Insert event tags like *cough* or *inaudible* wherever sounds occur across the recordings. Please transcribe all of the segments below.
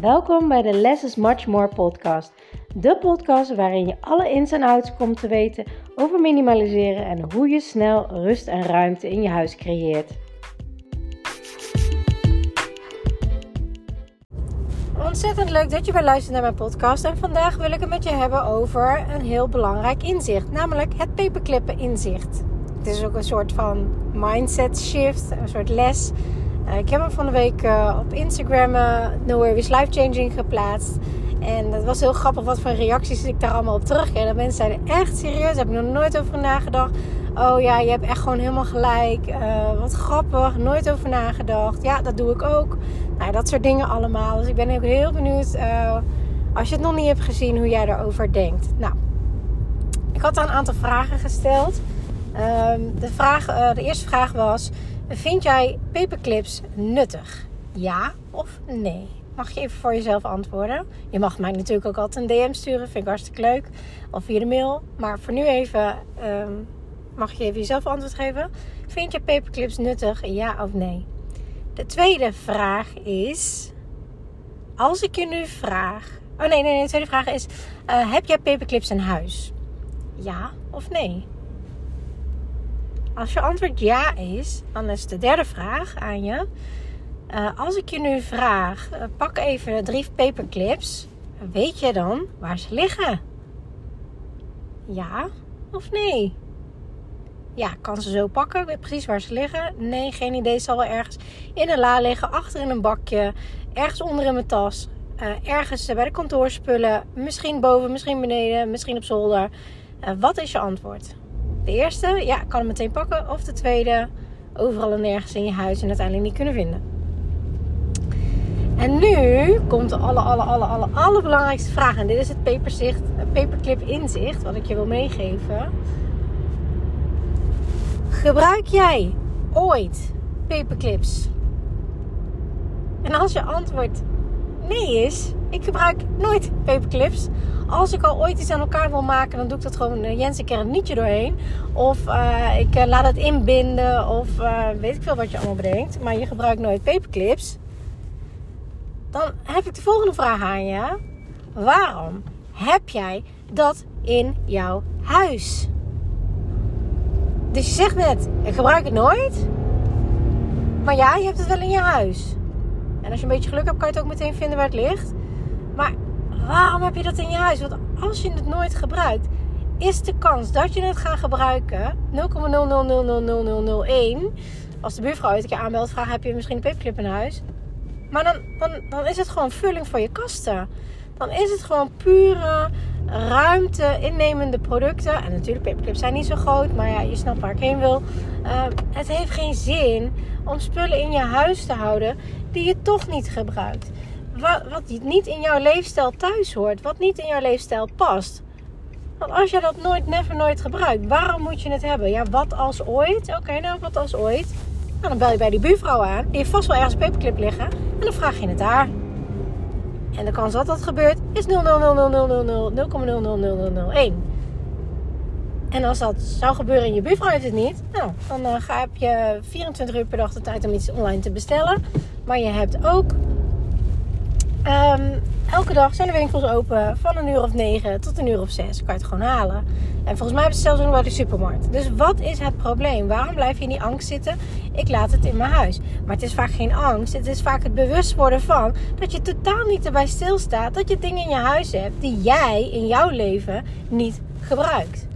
Welkom bij de Less is Much More podcast. De podcast waarin je alle ins en outs komt te weten over minimaliseren en hoe je snel rust en ruimte in je huis creëert. Ontzettend leuk dat je weer luistert naar mijn podcast. En vandaag wil ik het met je hebben over een heel belangrijk inzicht, namelijk het paperclippen inzicht. Het is ook een soort van mindset shift, een soort les ik heb hem van de week uh, op Instagram uh, No Worries Life Changing geplaatst. En dat was heel grappig wat voor reacties ik daar allemaal op terugkreeg. Dat mensen zeiden echt serieus, daar heb nog nooit over nagedacht. Oh ja, je hebt echt gewoon helemaal gelijk. wat grappig, nooit over nagedacht. Ja, dat doe ik ook. Nou, dat soort dingen allemaal. Dus ik ben ook heel benieuwd, als je het nog niet hebt gezien, hoe jij daarover denkt. Nou, ik had daar een aantal vragen gesteld. Ehm, de, vraag, de eerste vraag was... Vind jij paperclips nuttig? Ja of nee? Mag je even voor jezelf antwoorden. Je mag mij natuurlijk ook altijd een DM sturen. Vind ik hartstikke leuk. Of via de mail. Maar voor nu even ehm, mag je even jezelf antwoord geven. Vind je paperclips nuttig? Ja of nee? De tweede vraag is... Als ik je nu vraag... Oh nee, nee, nee. De tweede vraag is... Uh, heb jij paperclips in huis? Ja of nee? Als je antwoord ja is, dan is de derde vraag aan je. Uh, als ik je nu vraag, uh, pak even drie paperclips. Weet je dan waar ze liggen? Ja of nee? Ja, kan ze zo pakken? Weet precies waar ze liggen. Nee, geen idee. Zal wel ergens in een la liggen, achter in een bakje, ergens onder in mijn tas, uh, ergens bij de kantoorspullen, misschien boven, misschien beneden, misschien op zolder. wat is je antwoord? De eerste, ja, kan hem meteen pakken. Of de tweede, overal en nergens in je huis en uiteindelijk niet kunnen vinden. En nu komt de alle, alle, alle, alle, allerbelangrijkste vraag. En dit is het paperzicht, paperclip inzicht wat ik je wil meegeven. Gebruik jij ooit paperclips? En als je antwoord nee is, ik gebruik nooit paperclips. Als ik al ooit iets aan elkaar wil maken, dan doe ik dat gewoon uh, Jens, een nietje doorheen. Of uh, ik uh, laat het inbinden. Of weet ik veel wat je allemaal bedenkt. Maar je gebruikt nooit paperclips. Dan heb ik de volgende vraag aan je. Waarom heb jij dat in jouw huis? Dus je zegt net, ik gebruik het nooit. Maar ja, je hebt het wel in je huis. En als je een beetje geluk hebt, kan je het ook meteen vinden waar het ligt. Maar waarom heb je dat in je huis? Want als je het nooit gebruikt, is de kans dat je het gaat gebruiken 0,00000001. Als de buurvrouw uit een keer aanbelt, vraagt: heb je misschien een paperclip in huis? Maar dan, dan, dan is het gewoon vulling voor je kasten. Dan is het gewoon pure ruimte innemende producten. En natuurlijk, paperclips zijn niet zo groot, maar ja, je snapt waar ik heen wil. Uh, het heeft geen zin om spullen in je huis te houden die je toch niet gebruikt. Wat, wat niet in jouw leefstijl thuis hoort, wat niet in jouw leefstijl past. Want als je dat nooit, never nooit gebruikt, waarom moet je het hebben? Ja, wat als ooit? Oké, nou, wat als ooit? Nou, dan bel je bij die buurvrouw aan. Die heeft vast wel ergens een paperclip liggen. En dan vraag je het daar. En de kans dat dat gebeurt is 0,0000000,0,00001. En als dat zou gebeuren en je buurvrouw heeft het niet, nou, dan uh, heb je 24 uur per dag de tijd om iets online te bestellen. Maar je hebt ook um, elke dag zijn de winkels open van een uur of negen tot een uur of zes. Kan je het gewoon halen. En volgens mij hebben ze zelfs nog bij de supermarkt. Dus wat is het probleem? Waarom blijf je in die angst zitten? Ik laat het in mijn huis. Maar het is vaak geen angst. Het is vaak het bewust worden van dat je totaal niet erbij stilstaat dat je dingen in je huis hebt die jij in jouw leven niet gebruikt.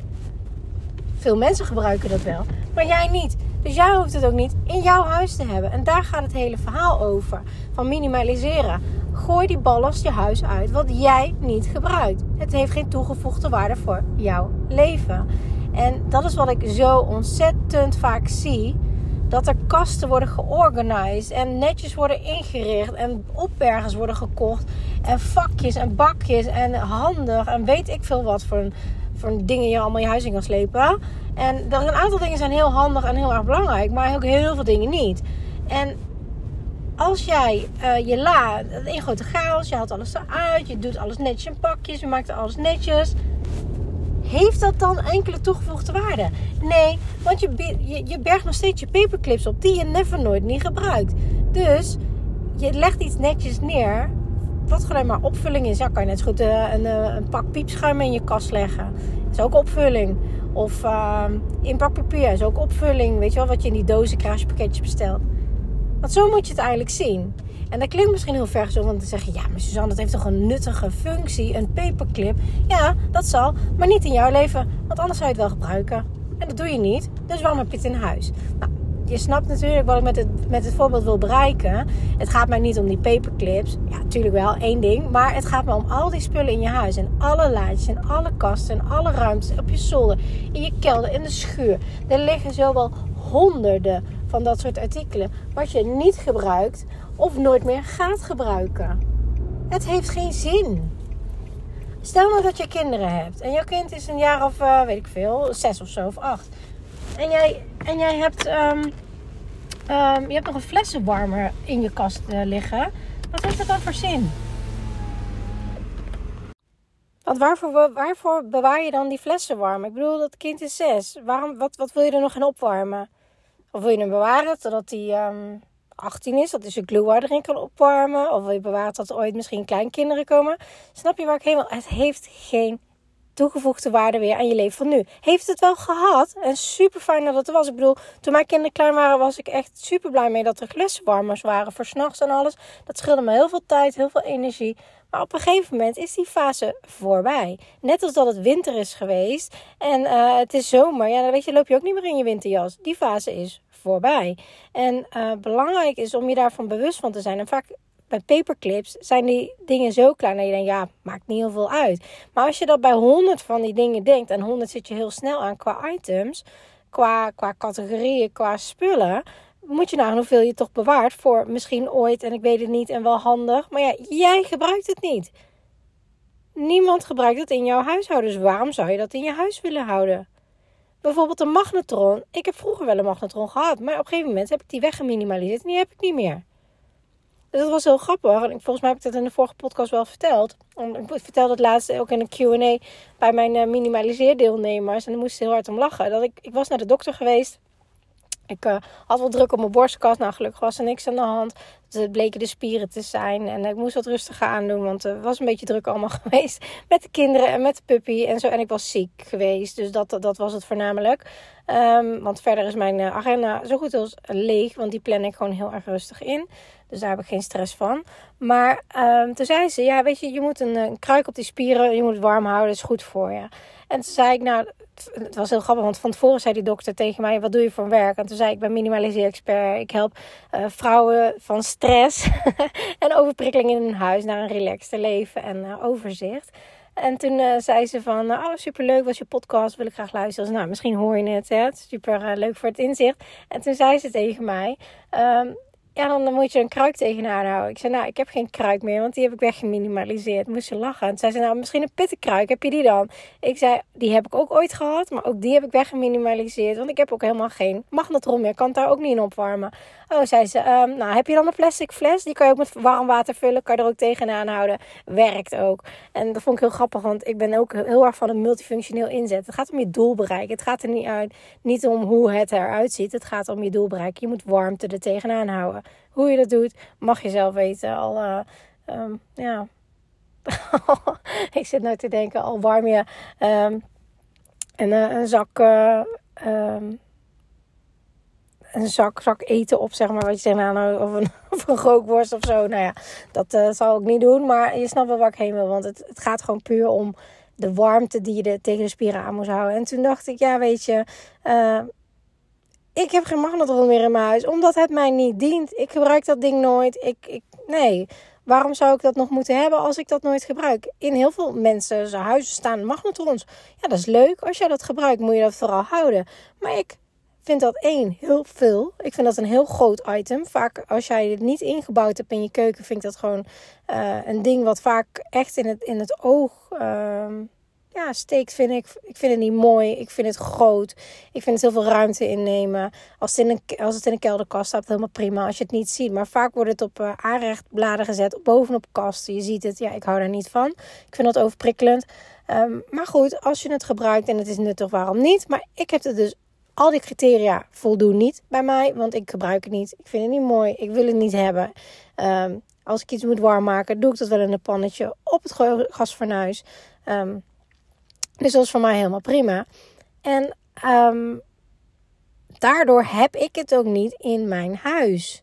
Veel mensen gebruiken dat wel, maar jij niet. Dus jij hoeft het ook niet in jouw huis te hebben. En daar gaat het hele verhaal over. Van minimaliseren. Gooi die ballast je huis uit wat jij niet gebruikt. Het heeft geen toegevoegde waarde voor jouw leven. En dat is wat ik zo ontzettend vaak zie. Dat er kasten worden georganiseerd en netjes worden ingericht en opbergers worden gekocht. En vakjes en bakjes en handig en weet ik veel wat voor, voor dingen je allemaal je huis in kan slepen. En er een aantal dingen zijn heel handig en heel erg belangrijk, maar ook heel veel dingen niet. En als jij uh, je la, een grote chaos, je haalt alles eruit, je doet alles netjes in pakjes, je maakt alles netjes. Heeft dat dan enkele toegevoegde waarde? Nee, want je, je, je bergt nog steeds je paperclips op die je never nooit niet gebruikt. Dus je legt iets netjes neer wat alleen maar opvulling is. Ja, kan je net zo goed uh, een, een, pak piepschuim in je kast leggen. Is ook opvulling. Of uh, inpakpapier is ook opvulling. Weet je wel, wat je in die dozen kruispakketjes bestelt. Want zo moet je het eigenlijk zien. En dat klinkt misschien heel ver zo, want te zeggen: ja, maar Suzanne, dat heeft toch een nuttige functie, een paperclip. Ja, dat zal, maar niet in jouw leven, want anders zou je het wel gebruiken. En dat doe je niet, dus waarom heb je het in huis? Nou, je snapt natuurlijk wat ik met het, met het voorbeeld wil bereiken. Het gaat mij niet om die paperclips. Ja, natuurlijk wel één ding. Maar het gaat me om al die spullen in je huis. En alle laadjes en alle kasten en alle ruimtes op je zolder. In je kelder, in de schuur. Er liggen zowel honderden van dat soort artikelen. Wat je niet gebruikt of nooit meer gaat gebruiken. Het heeft geen zin. Stel nou dat je kinderen hebt. En jouw kind is een jaar of, uh, weet ik veel, zes of zo of acht. En jij, en jij hebt, um, um, je hebt nog een flessenwarmer in je kast uh, liggen. Wat heeft dat dan voor zin? Want waarvoor, waarvoor bewaar je dan die flessen warm? Ik bedoel, dat kind is zes. Waarom, wat, wat wil je er nog gaan opwarmen? Of wil je hem bewaren totdat hij um, 18 is, dat is een glue erin kan opwarmen? Of wil je bewaren dat er ooit misschien kleinkinderen komen? Snap je waar ik heen wil? Het heeft geen toegevoegde waarde weer aan je leven van nu. Heeft het wel gehad en super fijn dat het was. Ik bedoel, toen mijn kinderen klein waren, was ik echt super blij mee dat er glessenwarmers waren voor s'nachts en alles. Dat scheelde me heel veel tijd, heel veel energie. Maar op een gegeven moment is die fase voorbij. Net als dat het winter is geweest en uh, het is zomer. Ja, dan weet je, loop je ook niet meer in je winterjas. Die fase is voorbij. En uh, belangrijk is om je daarvan bewust van te zijn. En vaak bij paperclips zijn die dingen zo klein dat je denkt, ja, maakt niet heel veel uit. Maar als je dat bij 100 van die dingen denkt, en 100 zit je heel snel aan qua items, qua, qua categorieën, qua spullen, moet je nou hoeveel je toch bewaart voor misschien ooit, en ik weet het niet, en wel handig. Maar ja, jij gebruikt het niet. Niemand gebruikt het in jouw huishouden, dus waarom zou je dat in je huis willen houden? Bijvoorbeeld een magnetron. Ik heb vroeger wel een magnetron gehad, maar op een gegeven moment heb ik die weggeminimaliseerd en die heb ik niet meer. Dus dat was heel grappig. En volgens mij heb ik dat in de vorige podcast wel verteld. Ik vertelde het laatst ook in een Q&A bij mijn uh, minimaliseerdeelnemers. En daar moest heel hard om lachen. Dat ik, ik was naar de dokter geweest. Ik uh, had wel druk op mijn borstkas. Nou, gelukkig was er niks aan de hand. Het bleken de spieren te zijn. En ik moest wat rustiger aandoen. Want het was een beetje druk allemaal *laughs* geweest. Met de kinderen en met de puppy en zo. En ik was ziek geweest. Dus dat, dat was het voornamelijk. Um, want verder is mijn eh, agenda zo goed als leeg. Want die plan ik gewoon heel erg rustig in. Dus daar heb ik geen stress van. Maar um, toen zei ze, ja weet je, je moet een, kruik op die spieren. Je moet het warm houden, is goed voor je. En toen zei ik, nou, het was heel grappig, want van tevoren zei die dokter tegen mij: Wat doe je voor werk? En toen zei ik: Ik ben minimaliseer-expert. Ik help uh, vrouwen van stress *laughs* en overprikkeling in hun huis naar een relaxte leven en uh, overzicht. En toen uh, zei ze van, oh superleuk was je podcast, wil ik graag luisteren. Dus, nou, misschien hoor je het, hè? super leuk voor het inzicht. En toen zei ze tegen mij, um, ja, dan moet je een kruik tegenaan houden. Ik zei, nou, ik heb geen kruik meer, want die heb ik weggeminimaliseerd. Moest ze lachen. En zei ze, nou, misschien een pittenkruik, heb je die dan? Ik zei, die heb ik ook ooit gehad, maar ook die heb ik weggeminimaliseerd. Want ik heb ook helemaal geen magnetron meer. Kan daar ook niet in opwarmen. Oh, zei ze, um, nou, heb je dan een plastic fles? Die kan je ook met warm water vullen, kan je er ook tegenaan houden. Werkt ook. En dat vond ik heel grappig, want ik ben ook heel erg van het multifunctioneel inzetten. Het gaat om je doel bereiken. Het gaat er niet, uit, niet om hoe het eruit ziet. Het gaat om je doel bereiken. Je moet warmte er tegenaan houden. Hoe je dat doet, mag je zelf weten. Al, uh, um, ja. *laughs* ik zit nou te denken, al warm je um, een, uh, een zak. Uh, um, een zak, zak eten op, zeg maar. Wat je zegt, nou, of een, *laughs* of een rookworst of zo. Nou ja, dat zal ik niet doen. Maar je snapt wel waar ik heen wil. Want het, het gaat gewoon puur om de warmte die je de, tegen de spieren aan moest houden. En toen dacht ik, ja, weet je, ik heb geen magnetron meer in mijn huis, omdat het mij niet dient. Ik gebruik dat ding nooit. Ik, ik, nee, waarom zou ik dat nog moeten hebben als ik dat nooit gebruik? In heel veel mensen huizen staan magnetrons. Ja, dat is leuk. Als jij dat gebruikt, moet je dat vooral houden. Maar ik vind dat één heel veel. Ik vind dat een heel groot item. Vaak als jij het niet ingebouwd hebt in je keuken, vind ik dat gewoon uh, een ding wat vaak echt in het, in het oog. Uh, ja, steekt, vind ik. Ik vind het niet mooi. Ik vind het groot. Ik vind het heel veel ruimte innemen. Als het in een, als het in een kelderkast staat, helemaal prima. Als je het niet ziet. Maar vaak wordt het op uh, aanrechtbladen gezet. Bovenop kasten. Je ziet het. Ja, ik hou daar niet van. Ik vind dat overprikkelend. Um, maar goed, als je het gebruikt en het is nuttig, waarom niet? Maar ik heb het dus al die criteria voldoen niet bij mij, want ik gebruik het niet. Ik vind het niet mooi. Ik wil het niet hebben. Um, Als ik iets moet warm maken, doe ik dat wel in een pannetje op het gasfornuis. Ehm, dus dat is voor mij helemaal prima. En ehm, daardoor heb ik het ook niet in mijn huis.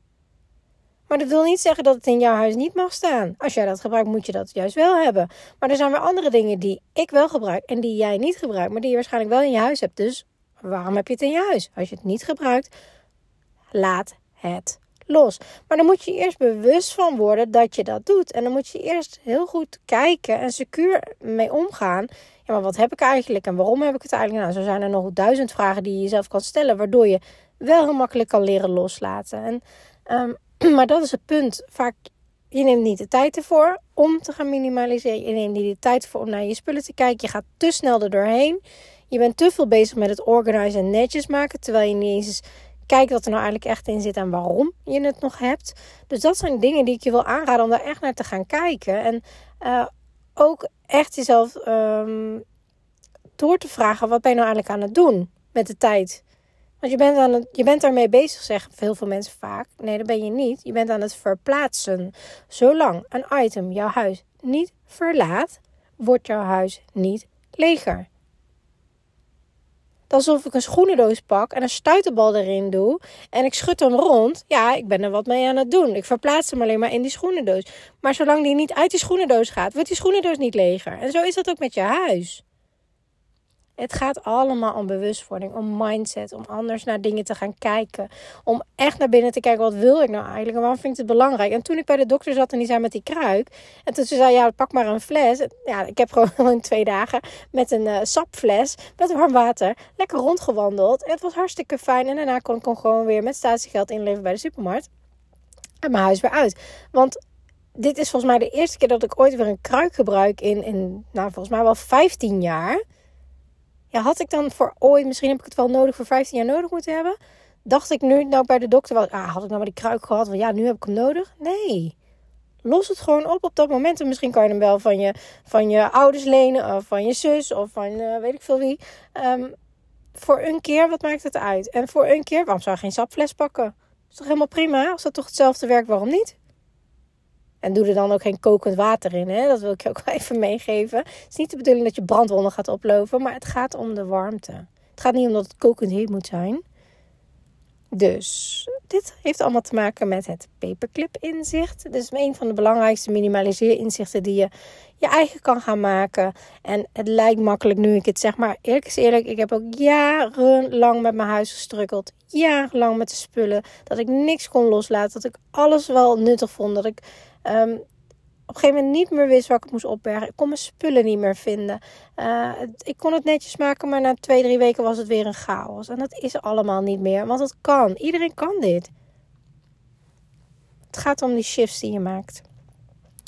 Maar dat wil niet zeggen dat het in jouw huis niet mag staan. Als jij dat gebruikt, moet je dat juist wel hebben. Maar er zijn weer andere dingen die ik wel gebruik en die jij niet gebruikt, maar die je waarschijnlijk wel in je huis hebt. Dus waarom heb je het in je huis? Als je het niet gebruikt, laat het los. Maar dan moet je eerst bewust van worden dat je dat doet. En dan moet je eerst heel goed kijken en secuur mee omgaan. Maar wat heb ik eigenlijk en waarom heb ik het eigenlijk? Nou, zo zijn er nog duizend vragen die je jezelf kan stellen, waardoor je wel heel makkelijk kan leren loslaten. En um, *clears throat* Maar dat is het punt. Vaak, je neemt niet de tijd ervoor om te gaan minimaliseren. Je neemt niet de tijd voor om naar je spullen te kijken. Je gaat te snel er doorheen. Je bent te veel bezig met het organiseren en netjes maken. Terwijl je niet eens kijkt wat er nou eigenlijk echt in zit en waarom je het nog hebt. Dus dat zijn dingen die ik je wil aanraden om daar echt naar te gaan kijken. En uh, ook echt jezelf um, door te vragen: wat ben je nou eigenlijk aan het doen met de tijd want je bent, aan het, je bent daarmee bezig, zeggen heel veel mensen vaak. Nee, dat ben je niet. Je bent aan het verplaatsen. Zolang een item jouw huis niet verlaat, wordt jouw huis niet leger. Alsof ik een schoenendoos pak en een stuiterbal erin doe en ik schud hem rond. Ja, ik ben er wat mee aan het doen. Ik verplaats hem alleen maar in die schoenendoos. Maar zolang die niet uit die schoenendoos gaat, wordt die schoenendoos niet leger. En zo is dat ook met je huis. Het gaat allemaal om bewustwording, om mindset, om anders naar dingen te gaan kijken. Om echt naar binnen te kijken, wat wil ik nou eigenlijk en waarom vind ik het belangrijk? En toen ik bij de dokter zat en die zei met die kruik. En toen ze zei, ja, pak maar een fles. Ja, ik heb gewoon *laughs* twee dagen met een uh, sapfles met warm water lekker rondgewandeld. En het was hartstikke fijn. En daarna kon ik gewoon weer met statiegeld inleveren bij de supermarkt. En mijn huis weer uit. Want dit is volgens mij de eerste keer dat ik ooit weer een kruik gebruik in, in nou, volgens mij wel 15 jaar had ik dan voor ooit, misschien heb ik het wel nodig voor 15 jaar nodig moeten hebben. Dacht ik nu nou bij de dokter wel, ah, had ik nou maar die kruik gehad? Want ja, nu heb ik hem nodig. Nee. Los het gewoon op op dat moment. En misschien kan je hem wel van je, van je ouders lenen. Of van je zus. Of van uh, weet ik veel wie. Um, voor een keer, wat maakt het uit? En voor een keer, waarom zou je geen sapfles pakken? Is toch helemaal prima? Als dat toch hetzelfde werkt, waarom niet? En doe er dan ook geen kokend water in. Hè? Dat wil ik je ook wel even meegeven. Het is niet de bedoeling dat je brandwonden gaat oplopen. Maar het gaat om de warmte. Het gaat niet om dat het kokend heet moet zijn. Dus dit heeft allemaal te maken met het paperclip inzicht. Dus een van de belangrijkste minimaliseer inzichten die je je eigen kan gaan maken. En het lijkt makkelijk nu ik het zeg, maar eerlijk is eerlijk, ik heb ook jarenlang met mijn huis gestrukkeld. Jarenlang met de spullen. Dat ik niks kon loslaten. Dat ik alles wel nuttig vond. Dat ik um, op een gegeven moment niet meer wist waar ik het moest opbergen. Ik kon mijn spullen niet meer vinden. Uh, ik kon het netjes maken, maar na twee, drie weken was het weer een chaos. En dat is allemaal niet meer, want het kan. Iedereen kan dit. Het gaat om die shifts die je maakt.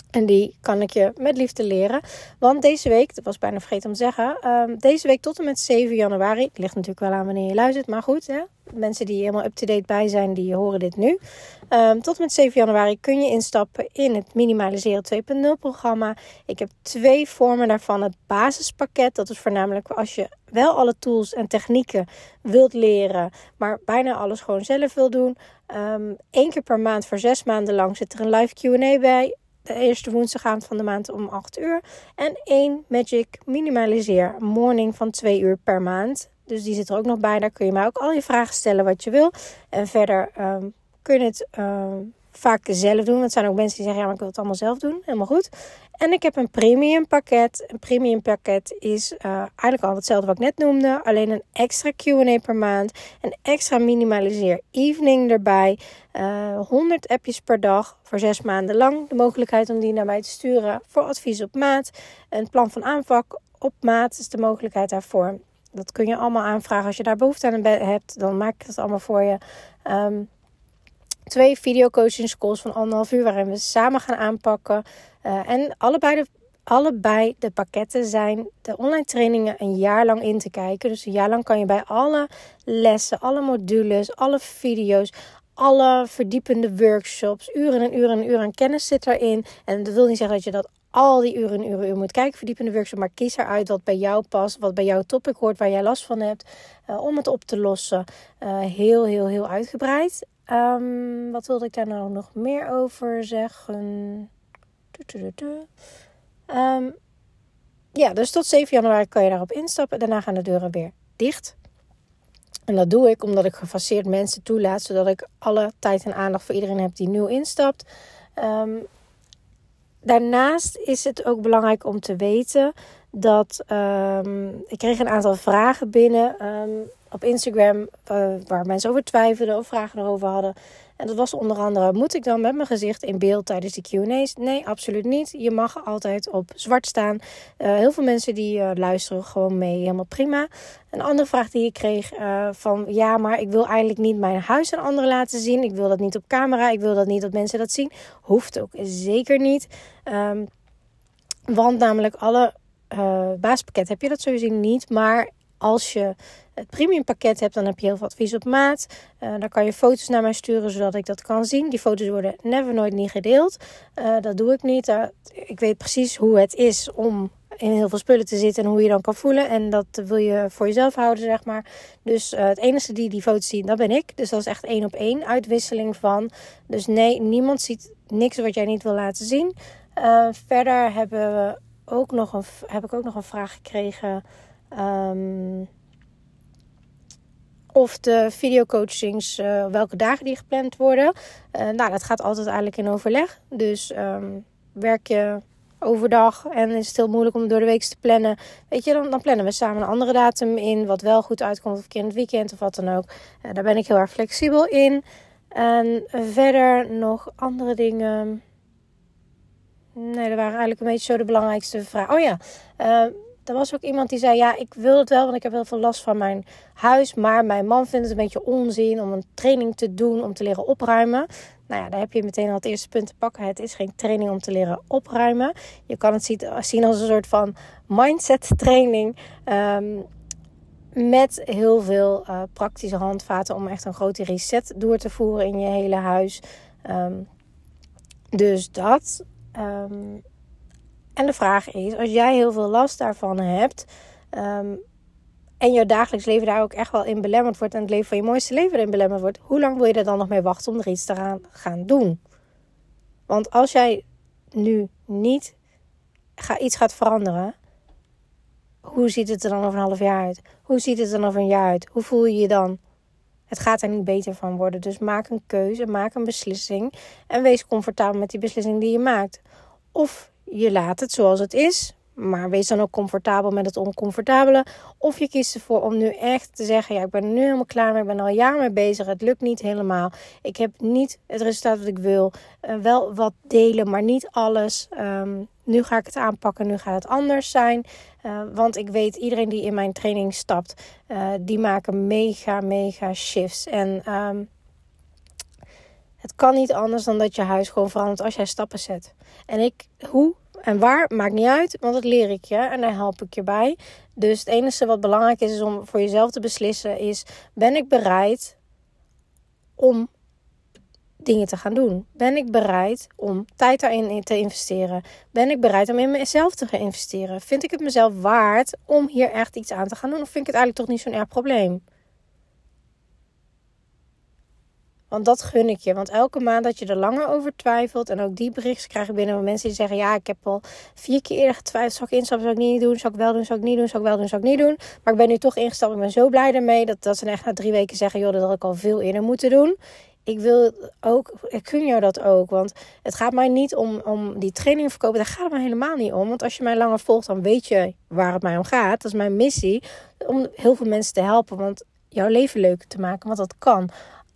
En die kan ik je met liefde leren. Want deze week, dat was bijna vergeten om te zeggen. Um, deze week tot en met 7 januari. Het ligt natuurlijk wel aan wanneer je luistert. Maar goed, hè? mensen die helemaal up-to-date bij zijn, die horen dit nu. Um, tot en met 7 januari kun je instappen in het Minimaliseren 2.0 programma. Ik heb twee vormen daarvan. Het basispakket, dat is voornamelijk als je wel alle tools en technieken wilt leren, maar bijna alles gewoon zelf wil doen. Eén keer per maand voor zes maanden lang zit er een live QA bij eerste woensdagavond van de maand om 8 uur. En één Magic Minimaliseer Morning van 2 uur per maand. Dus die zit er ook nog bij. Daar kun je mij ook al je vragen stellen wat je wil. En verder um, kun je het um, vaak zelf doen. Want er zijn ook mensen die zeggen, ja, maar ik wil het allemaal zelf doen. Helemaal goed. En ik heb een premium pakket. Een premium pakket is uh, eigenlijk al hetzelfde wat ik net noemde. Alleen een extra Q&A per maand. Een extra minimaliseer evening erbij. Uh, eh, 100 appjes per dag voor zes maanden lang. De mogelijkheid om die naar mij te sturen voor advies op maat. Een plan van aanpak op maat is de mogelijkheid daarvoor. Dat kun je allemaal aanvragen. Als je daar behoefte aan hebt, dan maak ik het allemaal voor je. Um, twee video coaching calls van anderhalf uur waarin we samen gaan aanpakken. Uh, en allebei de, allebei de pakketten zijn de online trainingen een jaar lang in te kijken. Dus een jaar lang kan je bij alle lessen, alle modules, alle video's, alle verdiepende workshops, uren en uren en uren aan kennis zit erin. En dat wil niet zeggen dat je dat al die uren en uren, uren moet kijken, verdiepende workshop. Maar kies eruit wat bij jou past, wat bij jouw topic hoort, waar jij last van hebt, uh, om het op te lossen. Uh, heel, heel, heel uitgebreid. Ehm, wat wilde ik daar nou nog meer over zeggen? Um, ja, dus tot 7 januari kan je daarop instappen. Daarna gaan de deuren weer dicht. En dat doe ik omdat ik gefaseerd mensen toelaat, zodat ik alle tijd en aandacht voor iedereen heb die nieuw instapt. Um, daarnaast is het ook belangrijk om te weten dat ik kreeg een aantal vragen binnen op Instagram uh, waar mensen over twijfelden of vragen erover hadden. En dat was onder andere: moet ik dan met mijn gezicht in beeld tijdens de QA's? Nee, absoluut niet. Je mag altijd op zwart staan. Uh, heel veel mensen die uh, luisteren gewoon mee, helemaal prima. Een andere vraag die ik kreeg: uh, van ja, maar ik wil eigenlijk niet mijn huis aan anderen laten zien. Ik wil dat niet op camera. Ik wil dat niet dat mensen dat zien. Hoeft ook zeker niet. Um, want namelijk alle baaspakket heb je dat sowieso niet. Maar als je het premium pakket hebt, dan heb je heel veel advies op maat. Uh, dan kan je foto's naar mij sturen, zodat ik dat kan zien. Die foto's worden never nooit niet gedeeld. Uh, dat doe ik niet. Uh, ik weet precies hoe het is om in heel veel spullen te zitten en hoe je dan kan voelen. En dat wil je voor jezelf houden, zeg maar. Dus het enige die die foto's ziet, dat ben ik. Dus dat is echt één op één uitwisseling van. Dus nee, niemand ziet niks wat jij niet wil laten zien. verder hebben we ook nog een, heb ik ook nog een vraag gekregen... Um, of de videocoachings, uh, welke dagen die gepland worden. Uh, nou, dat gaat altijd eigenlijk in overleg. Dus um, werk je overdag en is het heel moeilijk om door de week te plannen. Weet je, dan, dan plannen we samen een andere datum in. Wat wel goed uitkomt, of een keer in het weekend of wat dan ook. Uh, daar ben ik heel erg flexibel in. En verder nog andere dingen. Nee, dat waren eigenlijk een beetje zo de belangrijkste vragen. Oh ja, er was ook iemand die zei: Ja, ik wil het wel, want ik heb heel veel last van mijn huis. Maar mijn man vindt het een beetje onzin om een training te doen om te leren opruimen. Nou ja, daar heb je meteen al het eerste punt te pakken. Het is geen training om te leren opruimen. Je kan het zien als een soort van mindset training. Um, met heel veel uh, praktische handvaten om echt een grote reset door te voeren in je hele huis. Um, dus dat. Um, en de vraag is, als jij heel veel last daarvan hebt. Um, en je dagelijks leven daar ook echt wel in belemmerd wordt. En het leven van je mooiste leven erin belemmerd wordt. Hoe lang wil je er dan nog mee wachten om er iets te gaan doen? Want als jij nu niet ga, iets gaat veranderen. Hoe ziet het er dan over een half jaar uit? Hoe ziet het er dan over een jaar uit? Hoe voel je je dan? Het gaat er niet beter van worden. Dus maak een keuze, maak een beslissing. En wees comfortabel met die beslissing die je maakt. Of je laat het zoals het is. Maar wees dan ook comfortabel met het oncomfortabele. Of je kiest ervoor om nu echt te zeggen: Ja, ik ben er nu helemaal klaar mee. Ik ben al jaren mee bezig. Het lukt niet helemaal. Ik heb niet het resultaat wat ik wil. Uh, wel wat delen, maar niet alles. Um, nu ga ik het aanpakken. Nu gaat het anders zijn. Uh, want ik weet, iedereen die in mijn training stapt, uh, die maken mega, mega shifts. En um, het kan niet anders dan dat je huis gewoon verandert als jij stappen zet. En ik, hoe en waar, maakt niet uit, want dat leer ik je en daar help ik je bij. Dus het enige wat belangrijk is, is om voor jezelf te beslissen, is ben ik bereid om dingen te gaan doen? Ben ik bereid om tijd daarin te investeren? Ben ik bereid om in mezelf te gaan investeren? Vind ik het mezelf waard om hier echt iets aan te gaan doen? Of vind ik het eigenlijk toch niet zo'n erg probleem? Want dat gun ik je. Want elke maand dat je er langer over twijfelt. En ook die berichten krijg binnen van mensen die zeggen: Ja, ik heb al vier keer eerder getwijfeld. Zal ik instappen? Zal ik niet doen? Zal ik wel doen? Zal ik niet doen? Zal ik wel doen? Zal ik niet doen? Maar ik ben nu toch ingestapt. Ik ben zo blij daarmee. Dat, dat ze echt na drie weken zeggen: Joh, dat had ik al veel eerder moeten doen. Ik wil ook, ik kun jou dat ook. Want het gaat mij niet om, om die training verkopen. Daar gaat het mij helemaal niet om. Want als je mij langer volgt, dan weet je waar het mij om gaat. Dat is mijn missie. Om heel veel mensen te helpen. Want jouw leven leuk te maken. Want dat kan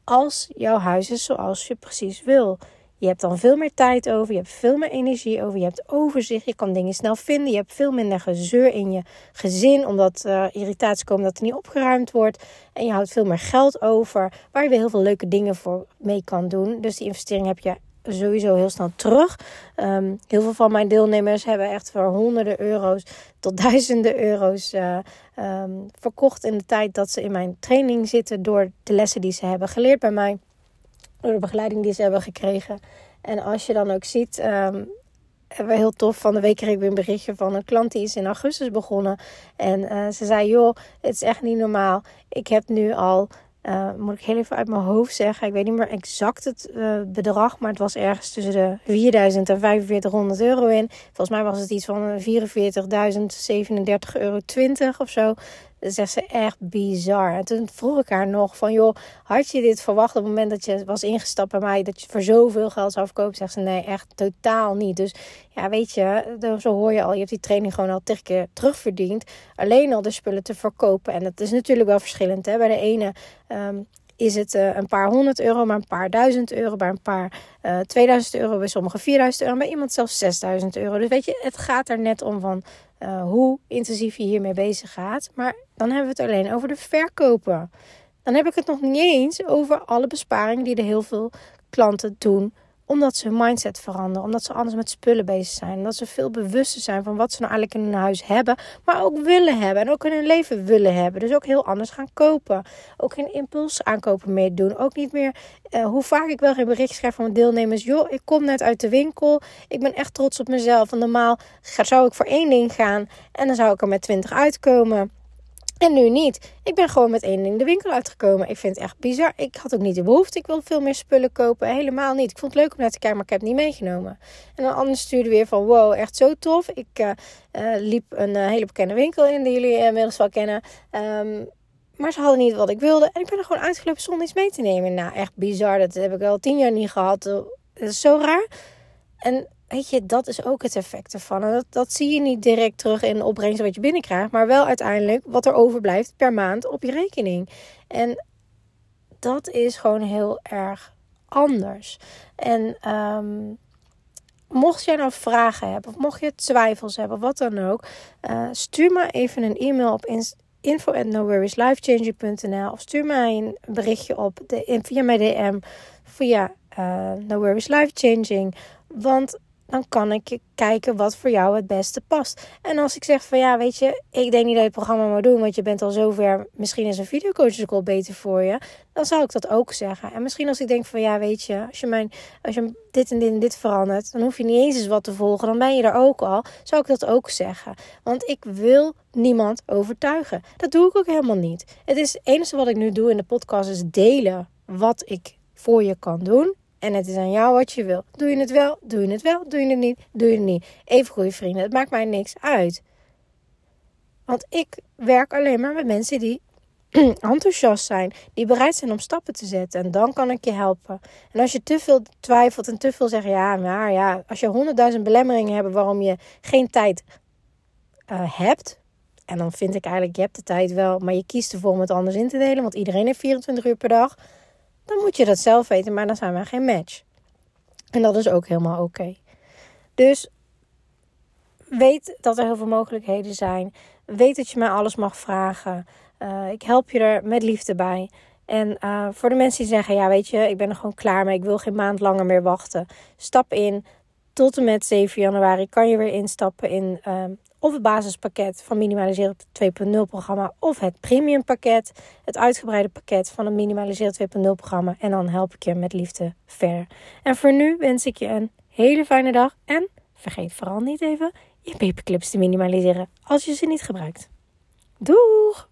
als jouw huis is zoals je precies wil. Je hebt dan veel meer tijd over, je hebt veel meer energie over, je hebt overzicht, je kan dingen snel vinden, je hebt veel minder gezeur in je gezin, omdat uh, irritaties komen dat er niet opgeruimd wordt. En je houdt veel meer geld over, waar je weer heel veel leuke dingen voor mee kan doen. Dus die investering heb je sowieso heel snel terug. Um, heel veel van mijn deelnemers hebben echt voor honderden euro's tot *laughs* duizenden euro's uh, um, verkocht in de tijd dat ze in mijn training zitten door de lessen die ze hebben geleerd bij mij, door de begeleiding die ze hebben gekregen. En als je dan ook ziet, um, hebben we heel tof. Van de week kreeg ik weer een berichtje van een klant die is in augustus begonnen. En uh, ze zei: Joh, het is echt niet normaal. Ik heb nu al Uh, moet ik heel even uit mijn hoofd zeggen. Ik weet niet meer exact het uh, bedrag. Maar het was ergens tussen de 4000 en 4500 euro in. Volgens mij was het iets van 44.037,20 euro of zo. Is ze echt bizar. En toen vroeg ik haar nog van, joh, had je dit verwacht op het moment dat je was ingestapt bij mij, dat je voor zoveel geld zou verkopen? Zegt ze, nee, echt totaal niet. Dus ja, weet je, zo hoor je al, je hebt die training gewoon al tegen keer terugverdiend. Alleen al de spullen te verkopen. En dat is natuurlijk wel verschillend. Hè? Bij de ene ehm, is het uh, een paar honderd euro, maar een paar duizend euro. Bij een paar uh, eh, 2000 euro, bij sommigen 4000 euro, bij iemand zelfs 6000 euro. Dus weet je, het gaat er net om van uh, hoe intensief je hiermee bezig gaat. Maar dan hebben we het alleen over de verkopen. Dan heb ik het nog niet eens over alle besparingen die er heel veel klanten doen omdat ze hun mindset veranderen. Omdat ze anders met spullen bezig zijn. Omdat ze veel bewuster zijn van wat ze nou eigenlijk in hun huis hebben. Maar ook willen hebben. En ook in hun leven willen hebben. Dus ook heel anders gaan kopen. Ook geen impuls aankopen meer doen. Ook niet meer uh, hoe vaak ik wel geen bericht schrijf van mijn deelnemers. Joh, ik kom net uit de winkel. Ik ben echt trots op mezelf. En normaal zou ik voor één ding gaan. En dan zou ik er met twintig uitkomen. En nu niet. Ik ben gewoon met één ding de winkel uitgekomen. Ik vind het echt bizar. Ik had ook niet de behoefte. Ik wil veel meer spullen kopen. Helemaal niet. Ik vond het leuk om naar te kijken, maar ik heb het niet meegenomen. En dan anders stuurde weer van wow, echt zo tof. Ik uh, liep een uh, hele bekende winkel in die jullie inmiddels wel kennen. Um, maar ze hadden niet wat ik wilde. En ik ben er gewoon uitgelopen zonder iets mee te nemen. Nou, echt bizar. Dat heb ik al tien jaar niet gehad. Dat is zo raar. En weet je, dat is ook het effect ervan. En dat, dat zie je niet direct terug in de opbrengst wat je binnenkrijgt, maar wel uiteindelijk wat er overblijft per maand op je rekening. En dat is gewoon heel erg anders. En um, mocht jij nou vragen hebben, of mocht je twijfels hebben, of wat dan ook, uh, stuur me even een e-mail op info noworrieslifechanging.nl of stuur mij een berichtje op de, via mijn DM via uh, No Life Changing. Want dan kan ik kijken wat voor jou het beste past. En als ik zeg van ja, weet je, ik denk niet dat je het programma moet doen, want je bent al zover, misschien is een videocoaching beter voor je, dan zou ik dat ook zeggen. En misschien als ik denk van ja, weet je, als je, mijn, als je dit en dit en dit verandert, dan hoef je niet eens eens wat te volgen, dan ben je er ook al, zou ik dat ook zeggen. Want ik wil niemand overtuigen. Dat doe ik ook helemaal niet. Het is het enige wat ik nu doe in de podcast is delen wat ik voor je kan doen. En het is aan jou wat je wil. Doe je het wel? Doe je het wel? Doe je het niet? Doe je het niet? Even goede vrienden. Het maakt mij niks uit. Want ik werk alleen maar met mensen die *clears throat* enthousiast zijn. Die bereid zijn om stappen te zetten. En dan kan ik je helpen. En als je te veel twijfelt en te veel zegt... Ja, maar ja, als je honderdduizend belemmeringen hebt... waarom je geen tijd uh, hebt... En dan vind ik eigenlijk, je hebt de tijd wel... maar je kiest ervoor om het anders in te delen. Want iedereen heeft 24 uur per dag dan moet je dat zelf weten, maar dan zijn wij geen match. En dat is ook helemaal oké. Dus weet dat er heel veel mogelijkheden zijn. Weet dat je mij alles mag vragen. Uh, ik help je er met liefde bij. En uh, voor de mensen die zeggen: Ja, weet je, ik ben er gewoon klaar mee. Ik wil geen maand langer meer wachten. Stap in. Tot en met 7 januari kan je weer instappen in uh, of het basispakket van Minimaliseren 2.0 programma of het premium pakket, het uitgebreide pakket van het Minimaliseren 2.0 programma. En dan help ik je met liefde verder. En voor nu wens ik je een hele fijne dag en vergeet vooral niet even je paperclips te minimaliseren als je ze niet gebruikt. Doeg!